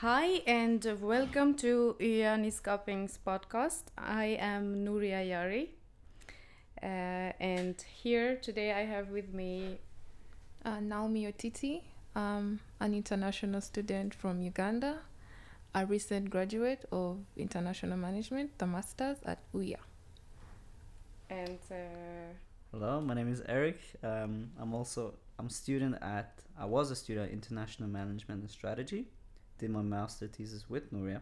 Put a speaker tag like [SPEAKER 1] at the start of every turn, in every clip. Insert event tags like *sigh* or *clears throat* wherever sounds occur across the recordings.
[SPEAKER 1] Hi and welcome to UiA Nyskaping's podcast. I am Nooria Yari. Uh, and here today I have with me
[SPEAKER 2] Uh, Naome Otiti, um, an international student from Uganda, a recent graduate of international management, the masters at UiA.
[SPEAKER 1] and uh,
[SPEAKER 3] Hello, my name is Erik. Um, I'm also I'm student at I was a student at International Management and Strategy. Did my master thesis with Nooria,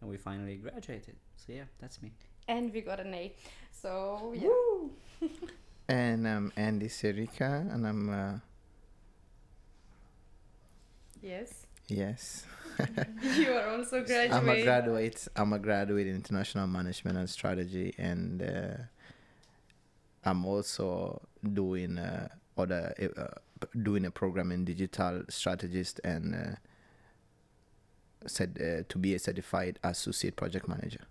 [SPEAKER 3] and we finally graduated. So yeah, that's me.
[SPEAKER 1] and we got an A. So yeah. *laughs*
[SPEAKER 4] And I'm Andy Cerika, and I'm uh,
[SPEAKER 1] Yes.
[SPEAKER 4] yes, *laughs*
[SPEAKER 1] you are also graduate. *laughs*
[SPEAKER 4] I'm a graduate. I'm a graduate in international management and strategy, and uh, I'm also doing uh, other uh, doing a program in digital strategist and uh, said uh, to be a certified associate project manager.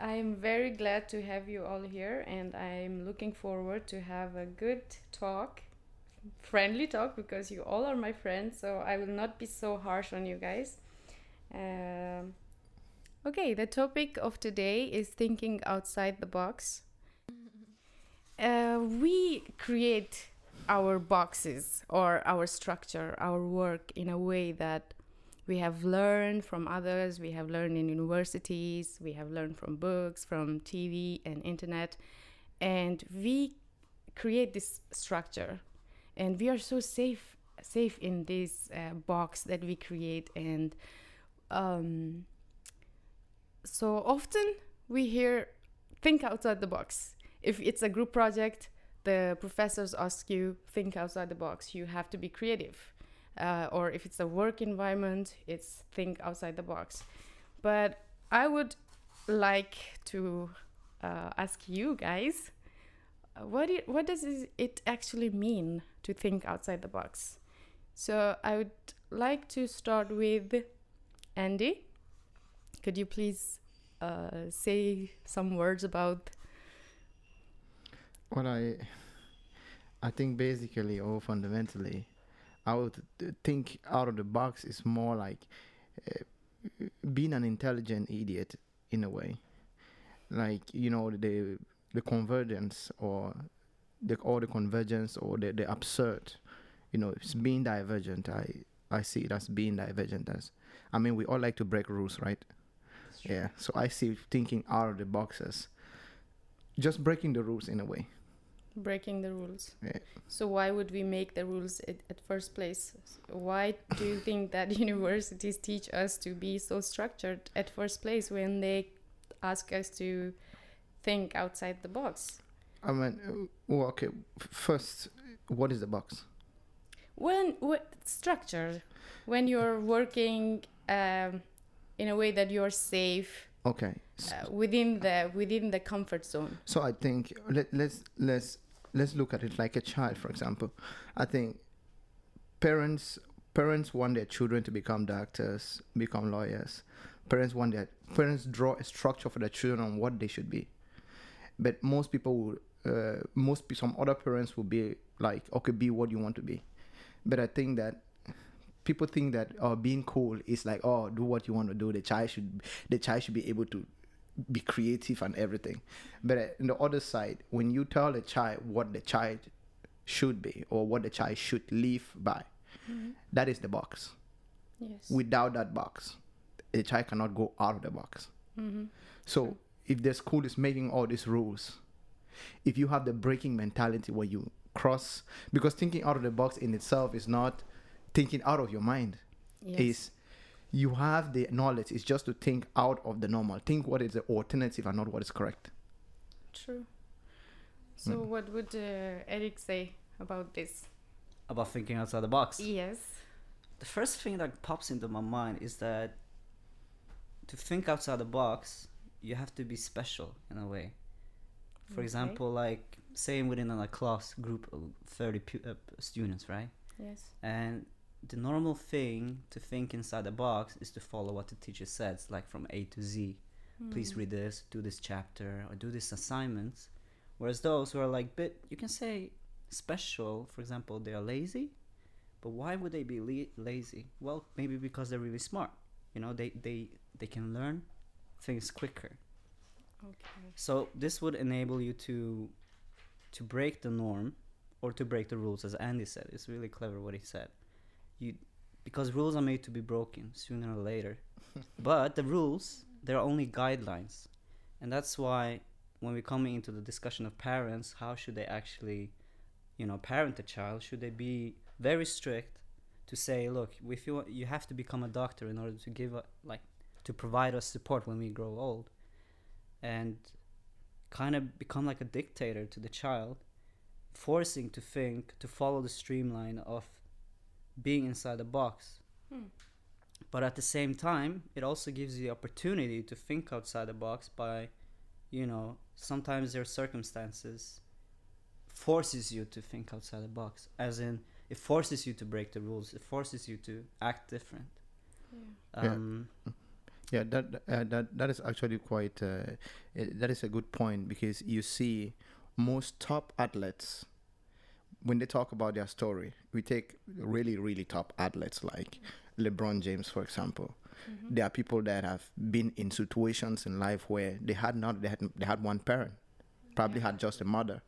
[SPEAKER 1] I'm very glad to have you all here, and I'm looking forward to have a good talk, friendly talk, because you all are my friends. So I will not be so harsh on you guys. Um, okay, the topic of today is thinking outside the box. Uh, we create our boxes or our structure, our work in a way that we have learned from others. We have learned in universities. We have learned from books from tv and internet. And we create this structure. And we are so safe safe in this uh, box that we create. And um, so often we hear think outside the box. If it's a group project the professors ask you think outside the box. You have to be creative uh, or if it's a work environment, it's think outside the box. But I would like to uh, ask you guys, uh, what it, what does it actually mean to think outside the box? So I would like to start with Andy. Could you please uh, say some words about?
[SPEAKER 4] Well, I, I think basically or fundamentally, I would think out of the box is more like uh, being an intelligent idiot in a way, like you know the the convergence or the or the convergence or the the absurd, you know, it's being divergent. I I see it as being divergent as, I mean, we all like to break rules, right? Yeah. So I see thinking out of the boxes, just breaking the rules in a way.
[SPEAKER 1] Breaking the rules.
[SPEAKER 4] Yeah.
[SPEAKER 1] So why would we make the rules at, at first place? Why do you think *laughs* that universities teach us to be so structured at first place when they ask us to think outside the box?
[SPEAKER 4] I mean, uh, well, okay. First, what is the box?
[SPEAKER 1] When what structure? When you're working um, in a way that you're safe
[SPEAKER 4] Okay.
[SPEAKER 1] uh, within the within the comfort zone.
[SPEAKER 4] So I think let, let's let's let's look at it like a child, for example. I think parents parents want their children to become doctors, become lawyers. Parents want their parents draw a structure for their children on what they should be. But most people will, uh, most some other parents will be like, okay, be what you want to be. But I think that people think that oh, being cool is like oh, do what you want to do. The child should the child should be able to be creative and everything. But uh, on the other side, when you tell a child what the child should be or what the child should live by, that is the box.
[SPEAKER 1] Yes.
[SPEAKER 4] Without that box, a child cannot go out of the box.
[SPEAKER 1] mm-hmm.
[SPEAKER 4] So if the school is making all these rules, if you have the breaking mentality where you cross, because thinking out of the box in itself is not thinking out of your mind.
[SPEAKER 1] Yes.
[SPEAKER 4] Is you have the knowledge. It's just to think out of the normal. Think what is the alternative and not what is correct.
[SPEAKER 1] True. So
[SPEAKER 4] Mm.
[SPEAKER 1] what would uh, Erik say about this?
[SPEAKER 3] About thinking outside the box.
[SPEAKER 1] Yes.
[SPEAKER 3] The first thing that pops into my mind is that to think outside the box, you have to be special in a way. For
[SPEAKER 1] Okay.
[SPEAKER 3] example, like saying within a class group of 30 pu- uh, students, right?
[SPEAKER 1] Yes.
[SPEAKER 3] And the normal thing to think inside the box is to follow what the teacher says, like from A to Z. Please
[SPEAKER 1] Mm.
[SPEAKER 3] read this, do this chapter, or do this assignments. Whereas those who are like bit, you can say special, for example, they are lazy, but but why would they be le- lazy? Well, maybe because they're really smart. You know, they they they can learn things quicker.
[SPEAKER 1] Okay.
[SPEAKER 3] So this would enable you to to break the norm or to break the rules, as Andy said. It's really clever what he said. You because rules are made to be broken sooner or later. *laughs* but the rules they're only guidelines, and that's why when we come into the discussion of parents, how should they actually, you know, parent a child? Should they be very strict to say, look, if you you have to become a doctor in order to give a, like to provide us support when we grow old, and kind of become like a dictator to the child, forcing to think to follow the streamline of being inside the box.
[SPEAKER 1] Hmm.
[SPEAKER 3] But at the same time, it also gives you the opportunity to think outside the box by, you know, sometimes there are circumstances forces you to think outside the box. As in, it forces you to break the rules. It forces you to act different.
[SPEAKER 1] Yeah.
[SPEAKER 4] Yeah.
[SPEAKER 3] Um,
[SPEAKER 4] Yeah, that uh, that that is actually quite. Uh, eh, that is a good point because you see, most top athletes, when they talk about their story, we take really really top athletes like LeBron James, for example.
[SPEAKER 1] Mhm.
[SPEAKER 4] There are people that have been in situations in life where they had not they had they had one parent, probably
[SPEAKER 1] Yeah.
[SPEAKER 4] had just a mother,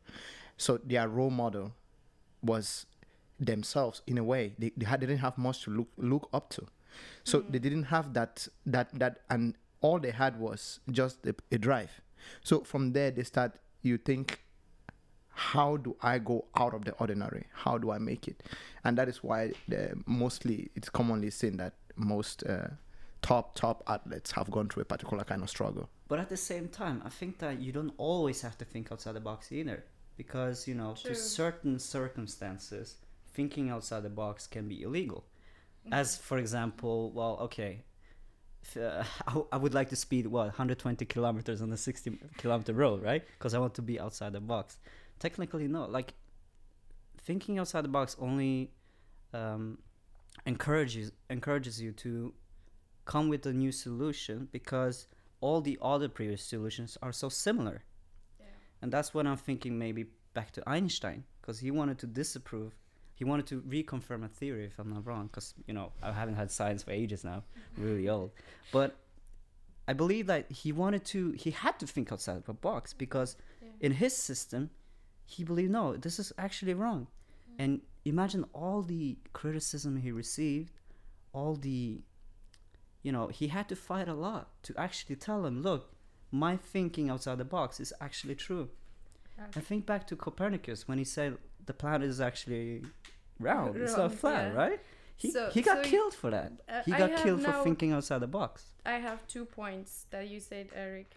[SPEAKER 4] so their role model was themselves in a way. They they, had, they didn't have much to look look up to, so they didn't have that that that and all they had was just a, a drive. So from there they start. You think, how do I go out of the ordinary? How do I make it? And that is why the, mostly it's commonly seen that most uh, top top athletes have gone through a particular kind of struggle.
[SPEAKER 3] But at the same time, I think that you don't always have to think outside the box either. Because, you know,
[SPEAKER 1] True.
[SPEAKER 3] to certain circumstances, thinking outside the box can be illegal. As, for example, well, okay, if, uh, *laughs* I, w- I would like to speed, what, 120 kilometers on a 60 kilometer road, right? Because I want to be outside the box. Technically, no. Like, thinking outside the box only um, encourages encourages you to come with a new solution because all the other previous solutions are so similar.
[SPEAKER 1] Yeah.
[SPEAKER 3] And that's what I'm thinking maybe back to Einstein because he wanted to disapprove, he wanted to reconfirm a theory if I'm not wrong because, you know, I haven't had science for ages now, really *laughs* old. But I believe that he wanted to, he had to think outside of the box because
[SPEAKER 1] Yeah.
[SPEAKER 3] in his system, he believed, no, this is actually wrong. And imagine all the criticism he received, all the, you know, he had to fight a lot to actually tell him, look, my thinking outside the box is actually true. I think back to Copernicus when he said the planet is actually round, it's not flat,
[SPEAKER 1] yeah.
[SPEAKER 3] right? He,
[SPEAKER 1] So-
[SPEAKER 3] he got
[SPEAKER 1] so
[SPEAKER 3] killed for that.
[SPEAKER 1] Uh,
[SPEAKER 3] He got killed for thinking outside the box.
[SPEAKER 1] I have two points that you said, Erik.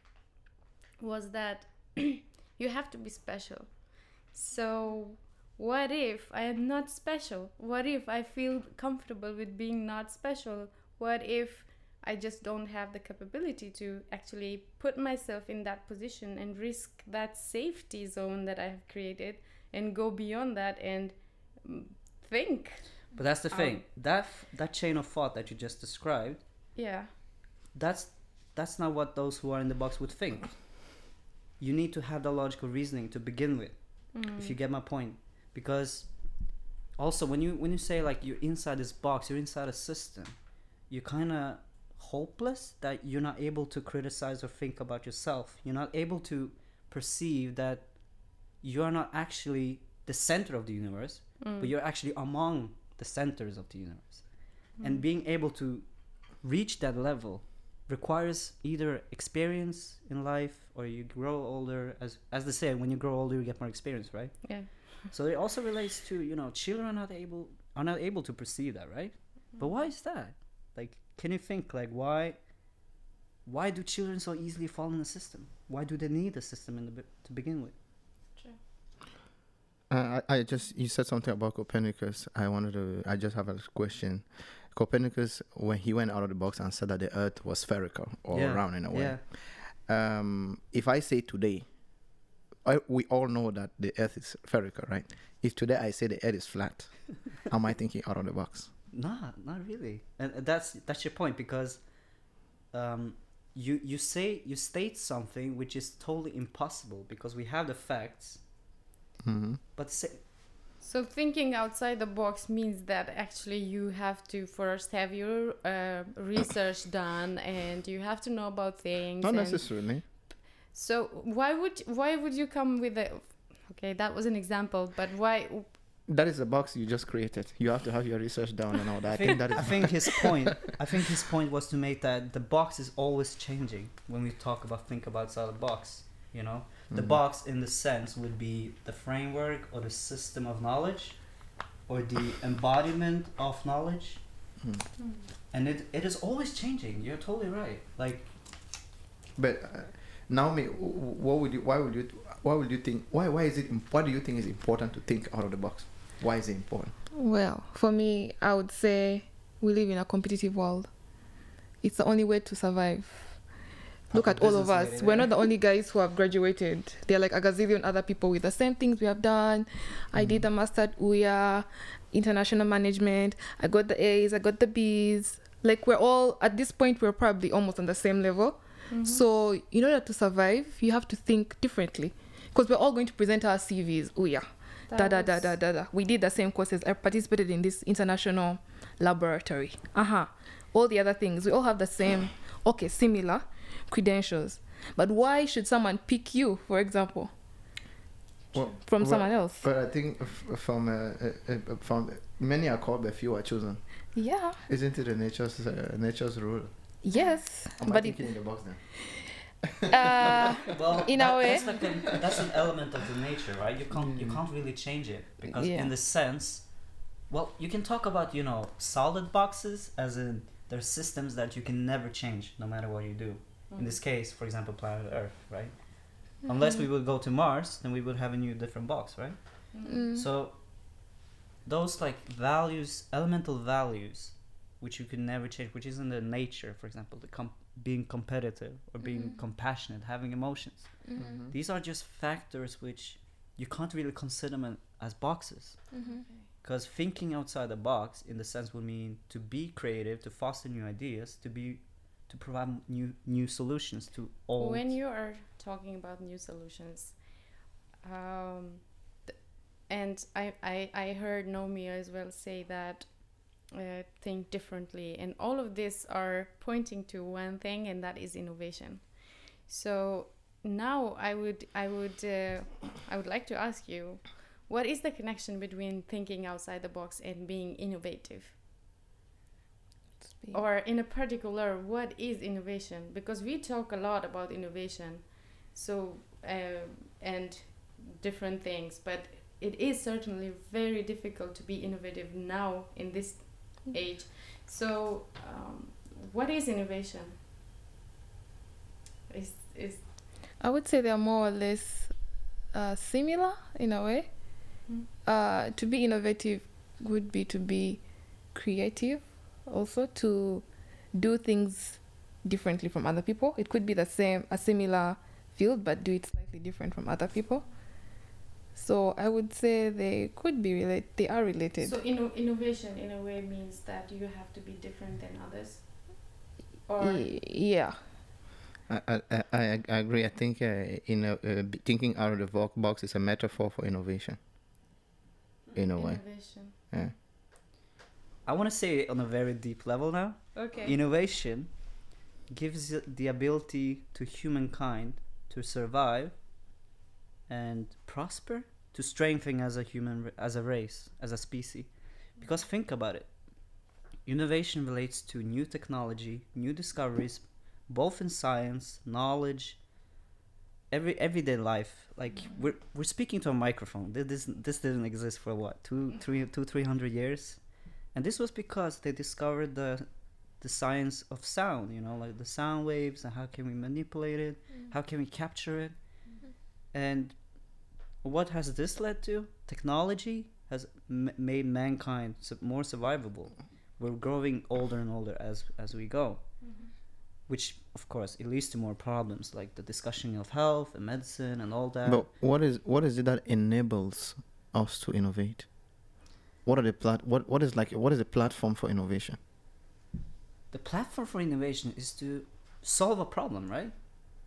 [SPEAKER 1] Was that *clears throat* you have to be special. So, what if I am not special? What if I feel comfortable with being not special? What if I just don't have the capability to actually put myself in that position and risk that safety zone that I have created and go beyond that and mm, think?
[SPEAKER 3] But that's the
[SPEAKER 1] Um,
[SPEAKER 3] thing. that that chain of thought that you just described,
[SPEAKER 1] Yeah.
[SPEAKER 3] that's that's not what those who are in the box would think. You need to have the logical reasoning to begin with. Mm. if you get my point. Because also when you when you say like you're inside this box you're inside a system you're kind of hopeless that you're not able to criticize or think about yourself. You're not able to perceive that you're not actually the center of the universe but mm. you're actually among the centers of the universe. And mm. being able to reach that level requires either experience in life or you grow older as as they say when you grow older you get more experience right
[SPEAKER 1] Yeah.
[SPEAKER 3] so it also relates to you know children are not able are not able to perceive that right but why is that like can you think like why why do children so easily fall in the system why do they need the system in the be- to begin with
[SPEAKER 4] Uh, I, I just you said something about Copernicus. I wanted to. I just have a question. Copernicus, when he went out of the box and said that the Earth was spherical or
[SPEAKER 3] Yeah,
[SPEAKER 4] round in a way.
[SPEAKER 3] yeah
[SPEAKER 4] Um, if I say today, I, we all know that the Earth is spherical, right? If today I say the Earth is flat, *laughs* am I thinking out of the box?
[SPEAKER 3] Nah, not really. And that's that's your point because um, you you say you state something which is totally impossible because we have the facts,
[SPEAKER 4] hmm
[SPEAKER 3] but say,
[SPEAKER 1] So thinking outside the box means that actually you have to first have your uh, research done and you have to know about things.
[SPEAKER 4] Not necessarily.
[SPEAKER 1] So why would why would you come with a okay that was an example, but why
[SPEAKER 4] That is the box you just created. You have to have your research done and all that. I think that is.
[SPEAKER 3] I *laughs* think his point. I think his point was to make that the box is always changing when we talk about think about outside the box. You know, the
[SPEAKER 4] Mhm.
[SPEAKER 3] box in the sense would be the framework or the system of knowledge, or the embodiment of knowledge,
[SPEAKER 4] Mm.
[SPEAKER 3] and it it is always changing. You're totally right. Like
[SPEAKER 4] But uh, Naome, w- w- what would you? Why would you? Why would you think? Why? Why is it? im- Why do you think is important to think out of the box? Why is it important?
[SPEAKER 2] Well, for me, I would say we live in a competitive world. It's the only way to survive. Look at all of us. We're not the only guys who have graduated. There are like a gazillion other people with the same things we have done. I did a master at UiA, international management. I got the A's, I got the B's. Like we're all at this point we're probably almost on the same level.
[SPEAKER 1] Mm-hmm.
[SPEAKER 2] So in order to survive, you have to think differently. Because we're all going to present our CVs. UiA da da da da da da. We did the same courses. I participated in this international laboratory. Uh huh. All the other things. We all have the same, *gasps* okay, similar credentials. But why should someone pick you, for example,
[SPEAKER 4] Well,
[SPEAKER 2] from
[SPEAKER 4] well,
[SPEAKER 2] someone else?
[SPEAKER 4] But I think from uh, uh, uh, from many are called, but few are chosen.
[SPEAKER 2] Yeah.
[SPEAKER 4] Isn't it a nature's uh, nature's rule?
[SPEAKER 2] Yes.
[SPEAKER 4] Am I
[SPEAKER 2] But it,
[SPEAKER 4] in the box then?
[SPEAKER 2] uh, *laughs*
[SPEAKER 3] well,
[SPEAKER 2] In
[SPEAKER 3] that-
[SPEAKER 2] a way.
[SPEAKER 3] that's, like a, that's an element of the nature, right? You can't you can't really change it because
[SPEAKER 2] Yeah.
[SPEAKER 3] in the sense, well, you can talk about you know solid boxes as in there's systems that you can never change no matter what you do. In this case, for example, planet Earth, right? Unless we would go to Mars, then we would have a new different box, right?
[SPEAKER 2] Mm.
[SPEAKER 3] So those like values, elemental values, which you can never change, which is in the nature, for example, the com- being competitive or being
[SPEAKER 2] Mhm.
[SPEAKER 3] compassionate, having emotions.
[SPEAKER 2] Mhm.
[SPEAKER 3] These are just factors which you can't really consider them as boxes.
[SPEAKER 2] Mhm.
[SPEAKER 3] Because thinking outside the box, in the sense, would mean to be creative, to foster new ideas, to be, to provide new new solutions to all.
[SPEAKER 1] When you are talking about new solutions, um, and I, I, I heard Naome as well say that uh, think differently, and all of this are pointing to one thing, and that is innovation. So now I would I would uh, I would like to ask you, what is the connection between thinking outside the box and being innovative?
[SPEAKER 2] Speak.
[SPEAKER 1] or in a particular what is innovation because we talk a lot about innovation so uh, and different things but it is certainly very difficult to be innovative now in this age so um, what is innovation is is
[SPEAKER 2] I would say they're more or less uh, similar in a way.
[SPEAKER 1] Mm.
[SPEAKER 2] Uh, to be innovative would be to be creative, also to do things differently from other people. It could be the same, a similar field, but do it slightly different from other people. So I would say they could be related. They are related.
[SPEAKER 1] so inno- innovation in a way means that you have to be different than others or
[SPEAKER 2] Y- yeah.
[SPEAKER 4] I, I, I, I I agree. I think uh, in a, uh, thinking out of the box is a metaphor for innovation. In a way,
[SPEAKER 1] innovation
[SPEAKER 4] yeah.
[SPEAKER 3] I want to say it on a very deep level now.
[SPEAKER 1] okay
[SPEAKER 3] Innovation gives the ability to humankind to survive and prosper, to strengthen as a human, as a race, as a species. Because think about it. Innovation relates to new technology, new discoveries, both in science, knowledge, every everyday life. Like mm-hmm. we're we're speaking to a microphone. This this didn't exist for what two mm. three two three hundred years, and this was because they discovered the the science of sound. You know, like the sound waves and how can we manipulate it, mm-hmm. how can we capture it, mm-hmm. and what has this led to? Technology has m- made mankind su- more survivable. We're growing older and older as as we go mm-hmm. which of course it leads to more problems like the discussion of health and medicine and all that
[SPEAKER 4] But what is what is it that enables us to innovate? What are the plat? What what is like? What is the platform for innovation?
[SPEAKER 3] the platform for innovation is to solve a problem right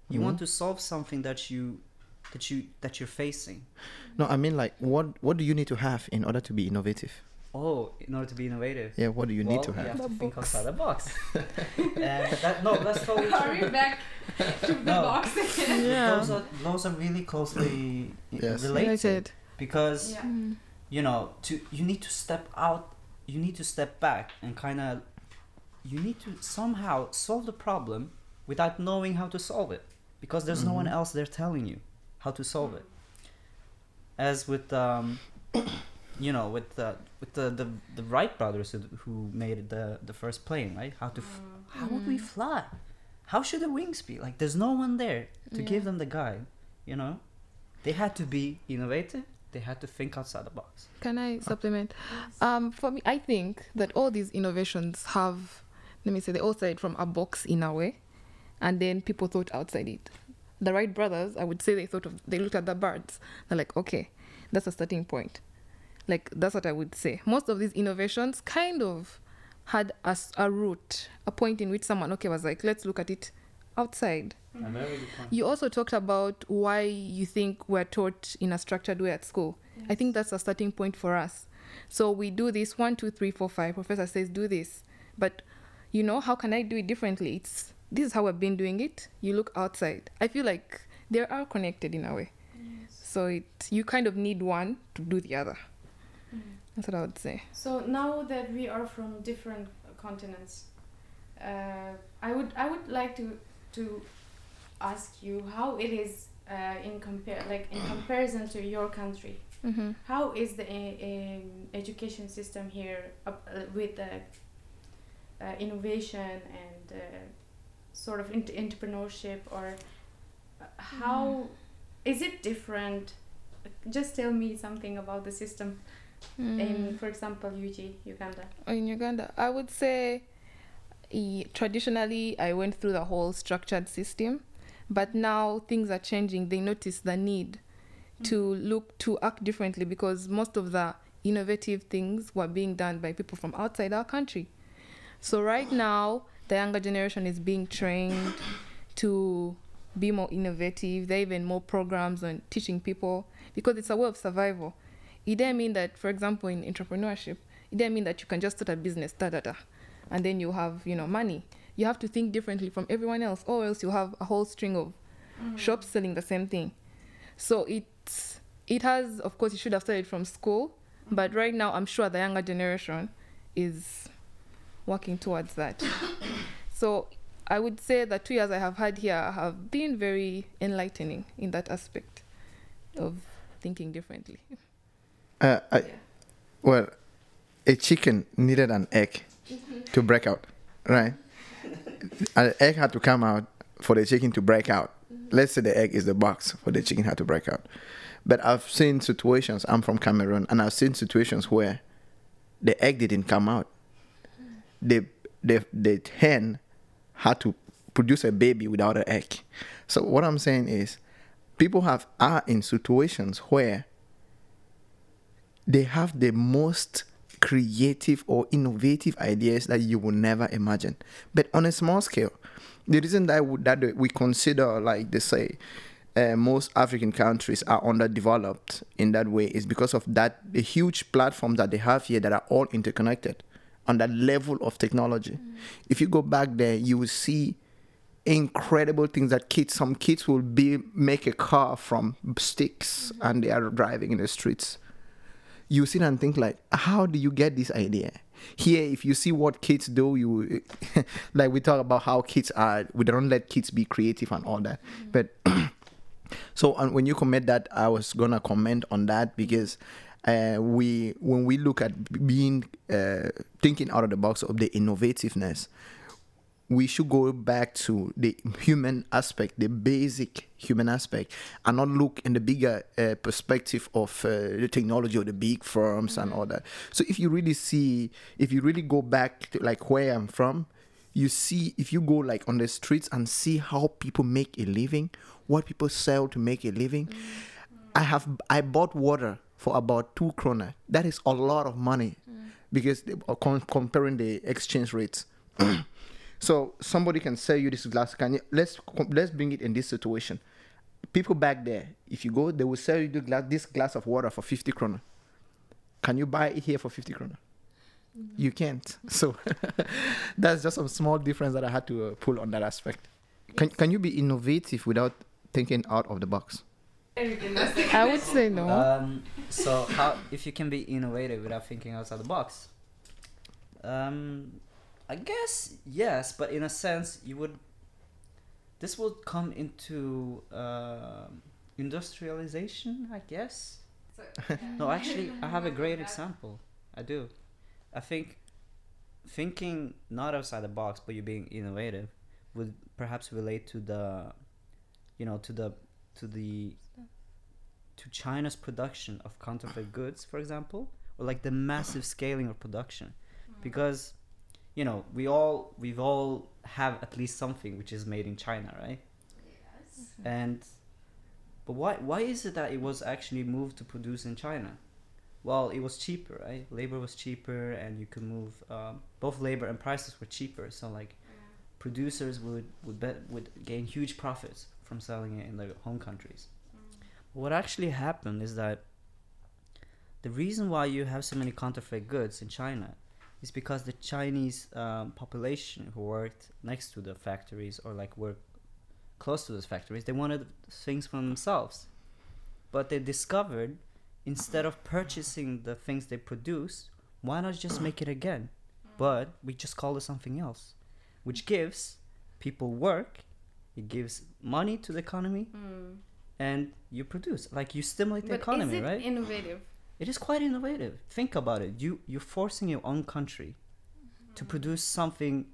[SPEAKER 3] you want mm-hmm. to solve something that you that you that you're facing.
[SPEAKER 4] No, I mean like what what do you need to have in order to be innovative?
[SPEAKER 3] Oh, in order to be innovative.
[SPEAKER 4] Yeah, what do you need to have?
[SPEAKER 3] You have to
[SPEAKER 2] The
[SPEAKER 3] think outside the box. *laughs* and that, no, that's totally true.
[SPEAKER 1] we *laughs* back to the
[SPEAKER 3] No.
[SPEAKER 1] box again?
[SPEAKER 2] Yeah.
[SPEAKER 3] Those are those are really closely
[SPEAKER 4] Yes.
[SPEAKER 3] related
[SPEAKER 2] Related.
[SPEAKER 3] because
[SPEAKER 1] Yeah.
[SPEAKER 2] Mm. Mm.
[SPEAKER 3] you know to you need to step out you need to step back and kind of you need to somehow solve the problem without knowing how to solve it because there's no one
[SPEAKER 4] Mhm.
[SPEAKER 3] else there telling you how to solve it as with um *coughs* you know with the with the the, the wright brothers who, who made the the first plane right how to f- how would we
[SPEAKER 2] Mm.
[SPEAKER 3] fly how should the wings be like there's no one there to give them the guide you know they had to be innovative they had to think outside the box
[SPEAKER 2] Can I supplement? Um, for me, I think that all these innovations have, let me say, they all started from a box in a way, and then people thought outside it. The Wright brothers, I would say, they thought of, they looked at the birds. They're like, okay, that's a starting point. Like that's what I would say. Most of these innovations kind of had a, a root, a point in which someone okay was like, let's look at it outside.
[SPEAKER 3] A very good point.
[SPEAKER 2] You also talked about why you think we're taught in a structured way at school. I think that's a starting point for us. So we do this one, two, three, four, five. Professor says do this, but you know how can I do it differently? It's this is how I've been doing it. You look outside. I feel like they are connected in a way. So it you kind of need one to do the other. That's what I would say.
[SPEAKER 1] So now that we are from different continents, uh, I would I would like to to ask you how it is uh, in compare like in comparison to your country.
[SPEAKER 2] Mm-hmm.
[SPEAKER 1] How is the um, education system here up, uh, with the uh, innovation and uh, sort of ent- entrepreneurship or uh, how is it different? Just tell me something about the system
[SPEAKER 2] Mm.
[SPEAKER 1] in, for example, UG, Uganda.
[SPEAKER 2] in Uganda, I would say traditionally I went through the whole structured system, but now things are changing. They notice the need to look to act differently because most of the innovative things were being done by people from outside our country. So right now, the younger generation is being trained to be more innovative. There are even more programs on teaching people because it's a way of survival. It doesn't mean that, for example, in entrepreneurship, it doesn't mean that you can just start a business, da da da, and then you have you know money. You have to think differently from everyone else, or else you have a whole string of shops selling the same thing. So it's it has, of course, it should have started from school, but right now I'm sure the younger generation is working towards that. *coughs* so I would say the two years I have had here have been very enlightening in that aspect of thinking differently.
[SPEAKER 4] Uh, I, well, a chicken needed an egg to break out, right? *laughs* An egg had to come out for the chicken to break out. Mm-hmm. Let's say the egg is the box for the chicken had to break out. But I've seen situations, I'm from Cameroon, and I've seen situations where the egg didn't come out. Mm. The, the, the hen had to produce a baby without an egg. So what I'm saying is, people have are in situations where they have the most creative or innovative ideas that you will never imagine. But on a small scale, the reason that we, that we consider, like they say, uh, most African countries are underdeveloped in that way is because of that the huge platforms that they have here that are all interconnected on that level of technology. If you go back there, you will see incredible things that kids some kids will be make a car from sticks and they are driving in the streets you sit and think like how do you get this idea? Here if you see what kids do you *laughs* like we talk about how kids are we don't let kids be creative and all that. But *clears throat* so and when you comment that i was gonna comment on that because uh, we when we look at being uh, thinking out of the box of the innovativeness we should go back to the human aspect, the basic human aspect, and not look in the bigger uh, perspective of uh, the technology or the big firms and all that. So if you really see, if you really go back to like where I'm from, you see if you go like on the streets and see how people make a living, what people sell to make a living. I have I bought water for about two krona. That is a lot of money because they are com- comparing the exchange rates. *clears throat* So somebody can sell you this glass. Can you let's let's bring it in this situation. people back there, if you go, they will sell you the glass, this glass of water for 50 kroner. Can you buy it here for 50 kroner? You can't. *laughs* So *laughs* that's just a small difference that I had to uh, pull on that aspect. Can, can you be innovative without thinking out of the box?
[SPEAKER 2] I would *laughs* say no.
[SPEAKER 3] Um, so how if you can be innovative without thinking outside the box? Um, I guess yes, but in a sense you would. This would come into um industrialization, I guess. No, actually, *laughs* I have a great example. I do. I think thinking not outside the box, but you being innovative, would perhaps relate to the, you know, to the, to the, to China's production of counterfeit goods, for example, or like the massive scaling of production, because, you know, we all we've all have at least something which is made in China, right? Yes. And, but why why is it that it was actually moved to produce in China? Well, it was cheaper, right? Labor was cheaper, and you could move. Um, both labor and prices were cheaper, so like producers would would bet would gain huge profits from selling it in their home countries. What actually happened is that the reason why you have so many counterfeit goods in China is because the Chinese um, population who worked next to the factories or like worked close to those factories, they wanted things for themselves, but they discovered instead of purchasing the things they produce, why not just make it again? But we just call it something else, which gives people work, it gives money to the economy,
[SPEAKER 1] Mm.
[SPEAKER 3] and you produce. Like you stimulate the
[SPEAKER 1] But
[SPEAKER 3] economy,
[SPEAKER 1] is it
[SPEAKER 3] right?
[SPEAKER 1] innovative?
[SPEAKER 3] It is quite innovative. Think about it. You you're forcing your own country to produce something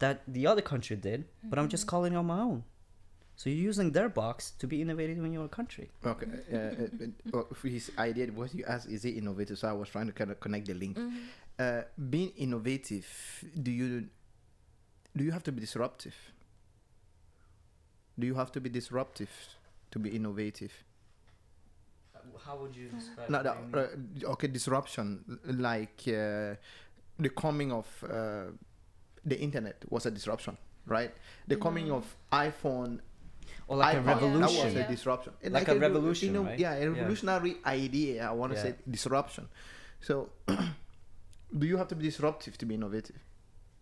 [SPEAKER 3] that the other country did, but I'm just calling on my own. So you're using their box to be innovative in your country.
[SPEAKER 4] Okay. Uh, uh, uh, *laughs* for his idea, what you asked, is it innovative? So I was trying to kind of connect the link. Uh, being innovative, do you do you have to be disruptive? Do you have to be disruptive to be innovative?
[SPEAKER 3] How would you describe?
[SPEAKER 4] No, no, uh, okay, disruption like uh, the coming of uh, the internet was a disruption, right? The coming of iPhone,
[SPEAKER 3] or like a
[SPEAKER 4] iPod, That
[SPEAKER 3] revolution.
[SPEAKER 4] was
[SPEAKER 1] Yeah.
[SPEAKER 4] a disruption.
[SPEAKER 3] Like a revolution,
[SPEAKER 4] you know,
[SPEAKER 3] right?
[SPEAKER 4] Yeah, a
[SPEAKER 3] Yeah.
[SPEAKER 4] revolutionary idea. I want to
[SPEAKER 3] Yeah.
[SPEAKER 4] say disruption. So, *clears throat* do you have to be disruptive to be innovative?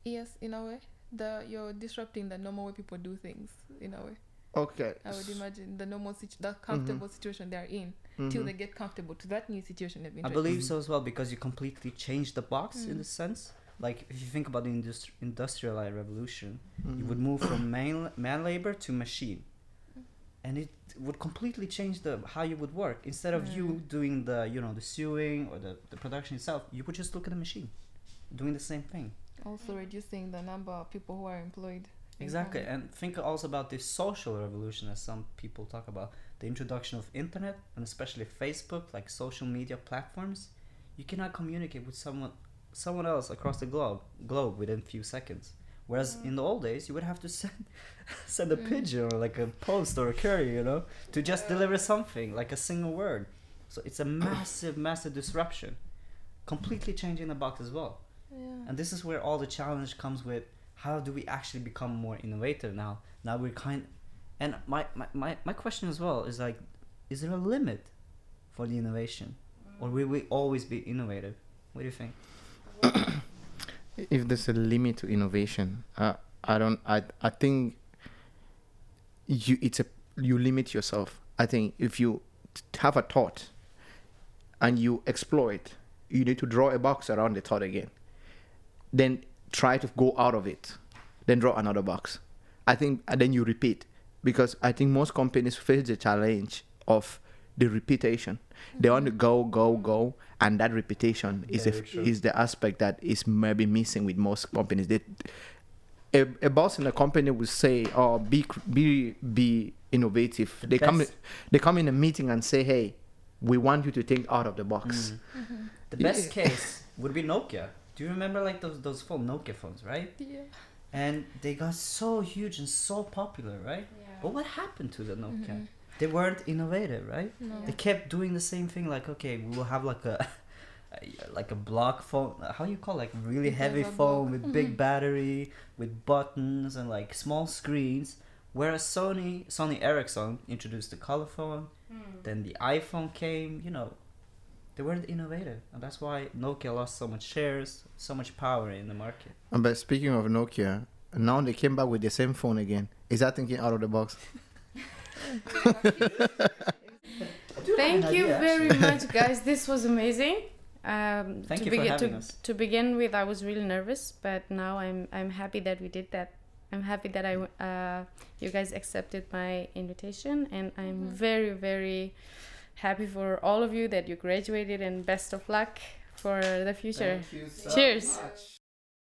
[SPEAKER 2] yes, in a way. The you're disrupting the normal way people do things. In a way,
[SPEAKER 4] Okay.
[SPEAKER 2] I would imagine the normal situ- the comfortable situation they're in till they get comfortable to that new situation they've been.
[SPEAKER 3] I
[SPEAKER 2] trying-
[SPEAKER 3] believe so as well because you completely change the box in
[SPEAKER 2] Mm.
[SPEAKER 3] a sense. Like if you think about the industri- industrialized revolution, you
[SPEAKER 4] Mm-hmm.
[SPEAKER 3] would move from man man labor to machine, and it would completely change the how you would work. Instead of you
[SPEAKER 2] Mm.
[SPEAKER 3] doing the you know the sewing or the, the production itself, you would just look at the machine, doing the same thing.
[SPEAKER 2] Also reducing the number of people who are employed.
[SPEAKER 3] Exactly, and think also about this social revolution as some people talk about the introduction of internet and especially Facebook, like social media platforms. You cannot communicate with someone someone else across the globe globe within few seconds. Whereas mm-hmm. in the old days, you would have to send *laughs* send a mm. pigeon or like a post or a courier, you know, to just deliver something like a single word. So it's a massive, *clears throat* massive disruption, completely changing the box as well.
[SPEAKER 2] Yeah.
[SPEAKER 3] And this is where all the challenge comes with how do we actually become more innovative now? Now we're kind and my, my, my, my question as well is like is there a limit for the innovation? Or will we always be innovative? What do you think? *coughs*
[SPEAKER 4] if there's a limit to innovation, uh, I don't. I I think you it's a you limit yourself. I think if you have a thought and you explore it, you need to draw a box around the thought again. Then try to go out of it. Then draw another box. I think and then you repeat because I think most companies face the challenge of the repetition. They want to go, go, go, and that repetition is a,
[SPEAKER 3] true.
[SPEAKER 4] is the aspect that is maybe missing with most companies. They, a, a boss in a company will say, "Oh, be be be innovative."
[SPEAKER 3] The
[SPEAKER 4] they come they come in a meeting and say, "Hey, we want you to think out of the box."
[SPEAKER 3] Mm. The best *laughs* case would be Nokia. Do you remember like those those phone Nokia phones, right?
[SPEAKER 2] Yeah.
[SPEAKER 3] And they got so huge and so popular, right?
[SPEAKER 1] Yeah.
[SPEAKER 3] But what happened to the Nokia?
[SPEAKER 2] Mhm.
[SPEAKER 3] They weren't innovative, right?
[SPEAKER 2] No.
[SPEAKER 3] They kept doing the same thing. Like, okay, we will have like a, like a block phone. How you call it? like really heavy phone
[SPEAKER 2] block.
[SPEAKER 3] with big battery, with buttons and like small screens. Whereas Sony, Sony Ericsson introduced the color phone, then the iPhone came. You know, they weren't innovative, and that's why Nokia lost so much shares, so much power in the market.
[SPEAKER 4] But speaking of Nokia, now they came back with the same phone again. Is that thinking out of the box? *laughs*
[SPEAKER 1] Thank you
[SPEAKER 3] idea,
[SPEAKER 1] very much, guys. This was amazing. Um,
[SPEAKER 3] Thank
[SPEAKER 1] to
[SPEAKER 3] you for
[SPEAKER 1] begin
[SPEAKER 3] having
[SPEAKER 1] to,
[SPEAKER 3] us.
[SPEAKER 1] to begin with, I was really nervous, but now I'm I'm happy that we did that. I'm happy that I uh, you guys accepted my invitation, and I'm very very happy for all of you that you graduated, and best of luck for the future.
[SPEAKER 4] you
[SPEAKER 1] so Cheers.
[SPEAKER 4] much.